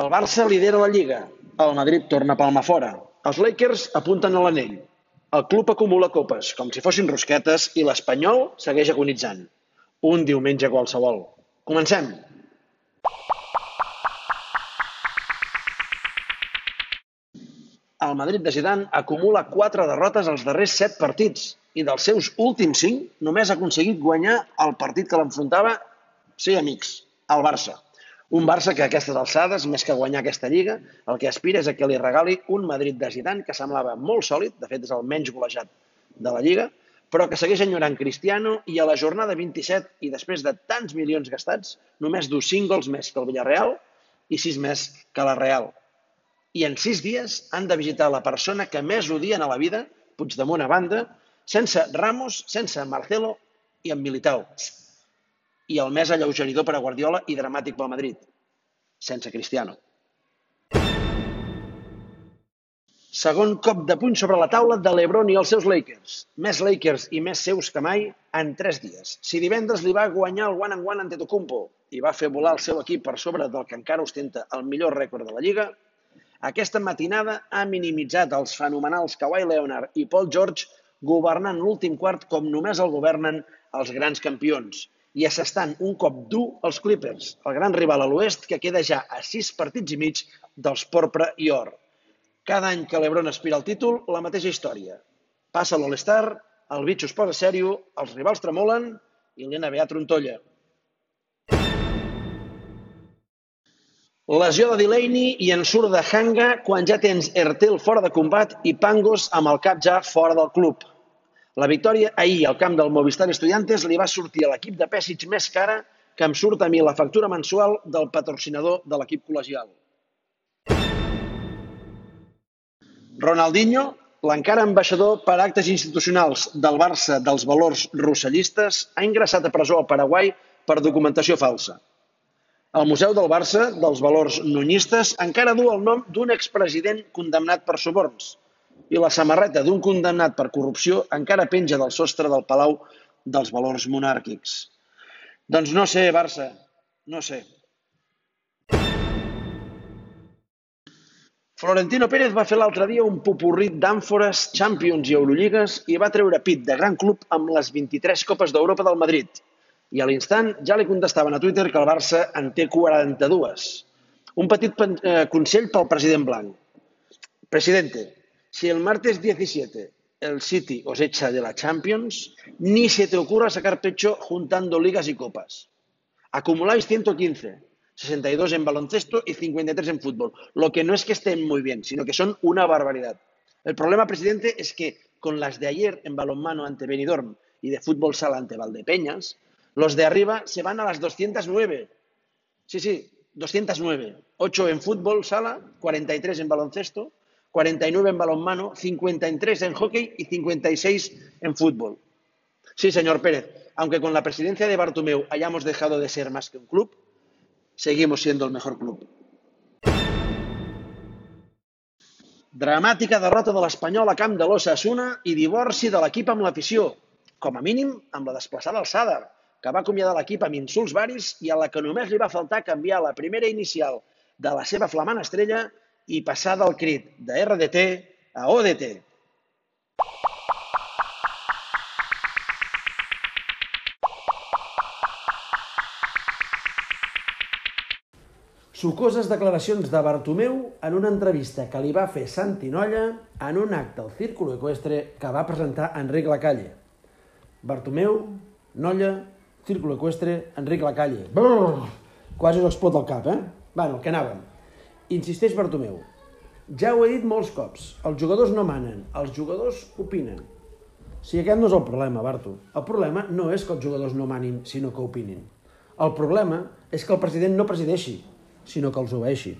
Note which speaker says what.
Speaker 1: El Barça lidera la Lliga. El Madrid torna a palmar fora. Els Lakers apunten a l'anell. El club acumula copes, com si fossin rosquetes, i l'Espanyol segueix agonitzant. Un diumenge qualsevol. Comencem! El Madrid de Zidane acumula 4 derrotes als darrers 7 partits i dels seus últims 5 només ha aconseguit guanyar el partit que l'enfrontava, sí, amics, el Barça. Un Barça que a aquestes alçades, més que guanyar aquesta lliga, el que aspira és a que li regali un Madrid de Zidane que semblava molt sòlid, de fet és el menys golejat de la lliga, però que segueix enyorant Cristiano i a la jornada 27 i després de tants milions gastats, només du 5 gols més que el Villarreal i 6 més que la Real i en sis dies han de visitar la persona que més odien a la vida, Puigdemont a banda, sense Ramos, sense Marcelo i amb Militao. I el més alleugeridor per a Guardiola i dramàtic pel Madrid, sense Cristiano. Segon cop de puny sobre la taula de l'Ebron i els seus Lakers. Més Lakers i més seus que mai en tres dies. Si divendres li va guanyar el one and one Antetokounmpo i va fer volar el seu equip per sobre del que encara ostenta el millor rècord de la Lliga, aquesta matinada ha minimitzat els fenomenals Kawhi Leonard i Paul George governant l'últim quart com només el governen els grans campions i assestant un cop dur als Clippers, el gran rival a l'oest que queda ja a sis partits i mig dels porpra i or. Cada any que l'Ebron aspira al títol, la mateixa història. Passa l'All-Star, el bitxo es posa sèrio, els rivals tremolen i l'NBA trontolla. Lesió de Delaney i en surt de Hanga quan ja tens Ertel fora de combat i Pangos amb el cap ja fora del club. La victòria ahir al camp del Movistar Estudiantes li va sortir a l'equip de Pèssic més cara que em surt a mi la factura mensual del patrocinador de l'equip col·legial. Ronaldinho, l'encara ambaixador per actes institucionals del Barça dels valors rossellistes, ha ingressat a presó al Paraguai per documentació falsa. El Museu del Barça, dels valors nunyistes, encara du el nom d'un expresident condemnat per suborns i la samarreta d'un condemnat per corrupció encara penja del sostre del Palau dels Valors Monàrquics. Doncs no sé, Barça, no sé. Florentino Pérez va fer l'altre dia un popurrit d'àmfores, Champions i Eurolligues i va treure pit de gran club amb les 23 Copes d'Europa del Madrid i a l'instant ja li contestaven a Twitter que el Barça en té 42. Un petit eh, consell pel president Blanc. Presidente, si el martes 17 el City os echa de la Champions, ni se te ocurra sacar pecho juntando ligas y copas. Acumuláis 115, 62 en baloncesto y 53 en fútbol. Lo que no es que estén muy bien, sino que son una barbaridad. El problema, presidente, es que con las de ayer en balonmano ante Benidorm y de fútbol sala ante Valdepeñas, Los de arriba se van a las 209. Sí, sí, 209. 8 en fútbol, sala, 43 en baloncesto, 49 en balonmano, 53 en hockey y 56 en fútbol. Sí, señor Pérez, aunque con la presidencia de Bartomeu hayamos dejado de ser más que un club, seguimos siendo el mejor club. Dramàtica derrota de l'Espanyol a camp de l'Ossassuna i divorci de l'equip amb l'afició, com a mínim amb la desplaçada al Sadar, que va acomiadar l'equip amb insults varis i a la que només li va faltar canviar la primera inicial de la seva flamant estrella i passar del crit de RDT a ODT. Sucoses declaracions de Bartomeu en una entrevista que li va fer Santi Nolla en un acte al Círculo Equestre que va presentar Enric Lacalle. Bartomeu, Nolla Círculo Equestre, Enric Lacalle. Brrr, quasi no explota el cap, eh? Bueno, que anàvem. Insisteix Bartomeu. Ja ho he dit molts cops, els jugadors no manen, els jugadors opinen. Si aquest no és el problema, Barto. El problema no és que els jugadors no manin, sinó que opinin. El problema és que el president no presideixi, sinó que els obeeixi.